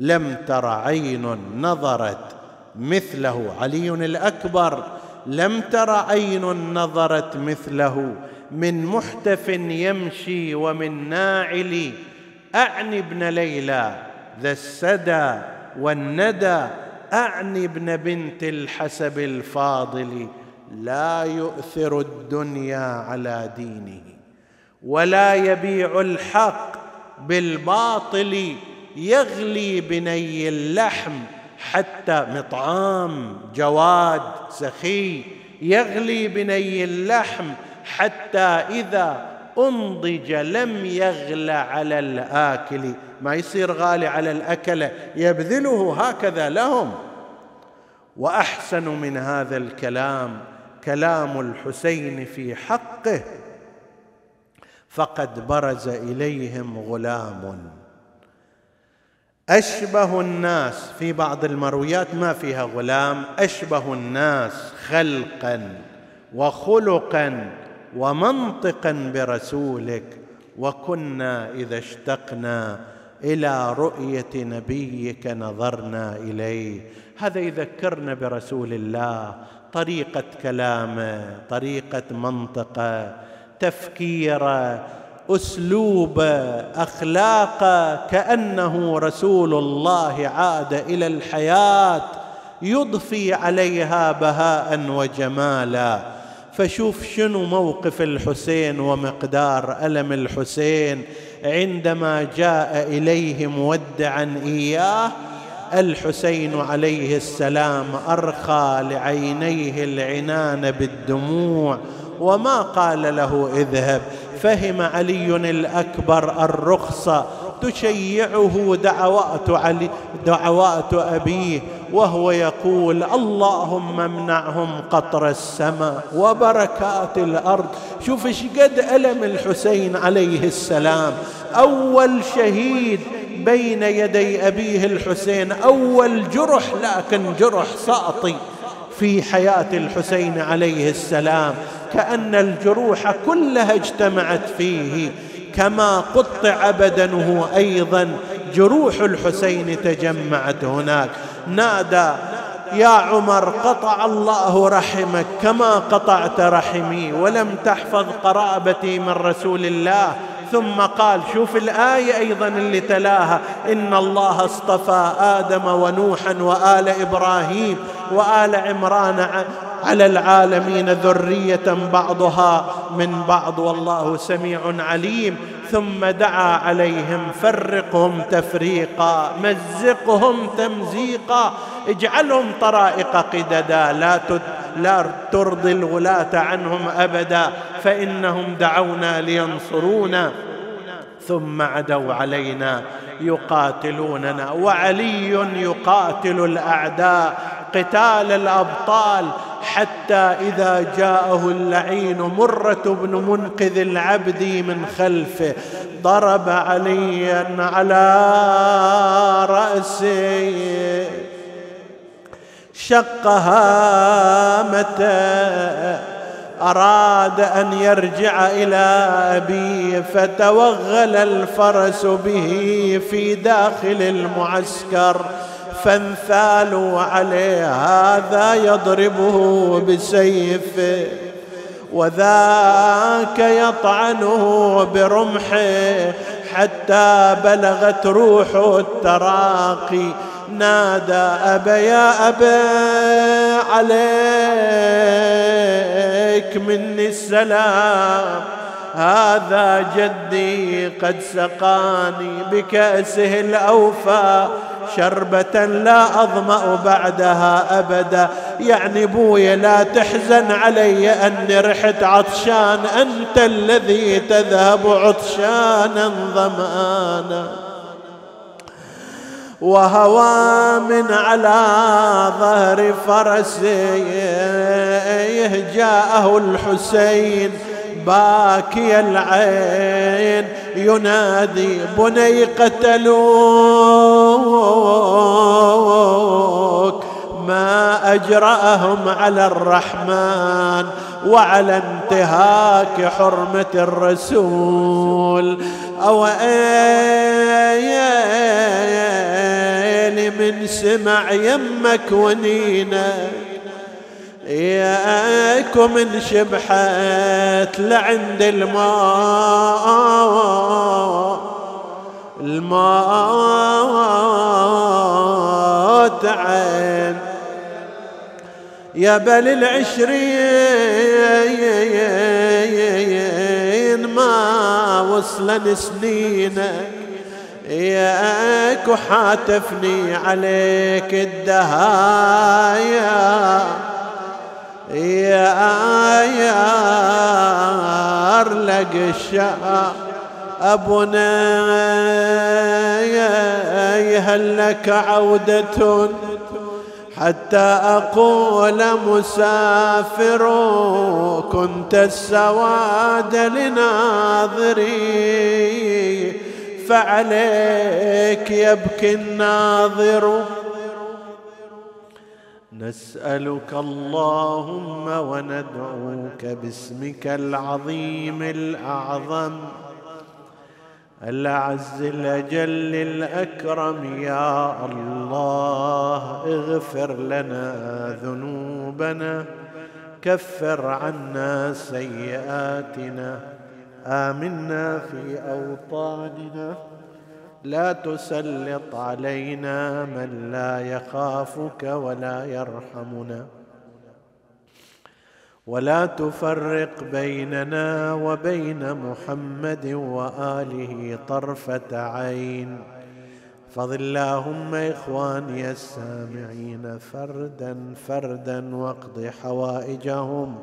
S1: لم تر عين نظرت مثله علي الأكبر. لم تر عين نظرت مثله من محتف يمشي ومن ناعل أعني ابن ليلى ذا السدى والندى أعني ابن بنت الحسب الفاضل لا يؤثر الدنيا على دينه ولا يبيع الحق بالباطل يغلي بني اللحم حتى مطعام جواد سخي يغلي بني اللحم حتى إذا أنضج لم يغل على الآكل. ما يصير غالي على الاكله يبذله هكذا لهم. وأحسن من هذا الكلام كلام الحسين في حقه. فقد برز إليهم غلام. أشبه الناس في بعض المرويات ما فيها غلام أشبه الناس خلقا وخلقا ومنطقا برسولك. وكنا إذا اشتقنا إلى رؤية نبيك نظرنا إليه. هذا يذكرنا برسول الله طريقة كلامه طريقة منطقه تفكيره أسلوب أخلاق كأنه رسول الله عاد إلى الحياة يضفي عليها بهاء وجمالا. فشوف شنو موقف الحسين ومقدار ألم الحسين. عندما جاء إليه مودعا إياه الحسين عليه السلام أرخى لعينيه العنان بالدموع وما قال له اذهب. فهم علي الأكبر الرخصه تشيعه دعوات علي دعوات أبيه وهو يقول اللهم امنعهم قطر السماء وبركات الأرض. شوف إيش قد ألم الحسين عليه السلام. أول شهيد بين يدي أبيه الحسين أول جرح لكن جرح ساطي في حياة الحسين عليه السلام. كأن الجروح كلها اجتمعت فيه كما قطع بدنه أيضا جروح الحسين تجمعت هناك. نادى يا عمر قطع الله رحمك كما قطعت رحمي ولم تحفظ قرابتي من رسول الله. ثم قال شوف الآية أيضا اللي تلاها إن الله اصطفى آدم ونوحا وآل إبراهيم وآل عمران على العالمين ذرية بعضها من بعض والله سميع عليم. ثم دعا عليهم فرقهم تفريقا مزقهم تمزيقا. اجعلهم طرائق قددا لا لا ترضي الغلاة عنهم أبدا فإنهم دعونا لينصرونا. ثم عدوا علينا يقاتلوننا. وعلي يقاتل الأعداء قتال الأبطال حتى إذا جاءه اللعين مرة بن منقذ العبد من خلفه. ضرب عليا على رأسه. شق هامته أراد أن يرجع إلى ابيه فتوغل الفرس به في داخل المعسكر فانثالوا عليه هذا يضربه بسيفه وذاك يطعنه برمحه حتى بلغت روحه التراقي. نادى أبا يا أبا عليك مني السلام. هذا جدي قد سقاني بكأسه الأوفى. شربة لا أظمأ بعدها أبدا. يعني بويا لا تحزن علي أني رحت عطشان. أنت الذي تذهب عطشانا ظمآنا وهوى من على ظهر فرسه جاءه الحسين باكي العين. ينادي بني قتلوك. ما أجرأهم على الرحمن وعلى انتهاك حرمة الرسول. أو من سمع يمك ونينك. ياكم من شبحت لعند الماء. الماء تعين يا بل العشرين ما وصلن سنينك. ياك وحاتفني عليك الدهايا. يا آيار لق الشاء أبونا هل لك عودة حتى أقول مسافر كنت السواد لناظري. فعليك يبكي الناظر. نسألك اللهم وندعوك باسمك العظيم الأعظم. الأعز الأجل الأكرم يا الله اغفر لنا ذنوبنا كفر عنا سيئاتنا آمنا في أوطاننا. لا تسلط علينا من لا يخافك ولا يرحمنا. ولا تفرق بيننا وبين محمد وآله طرفة عين. فض اللهم إخواني السامعين فردا فردا واقض حوائجهم.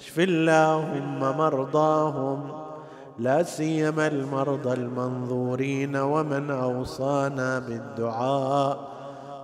S1: اشف اللهم مرضاهم. لا سيما المرضى المنظورين ومن أوصانا بالدعاء.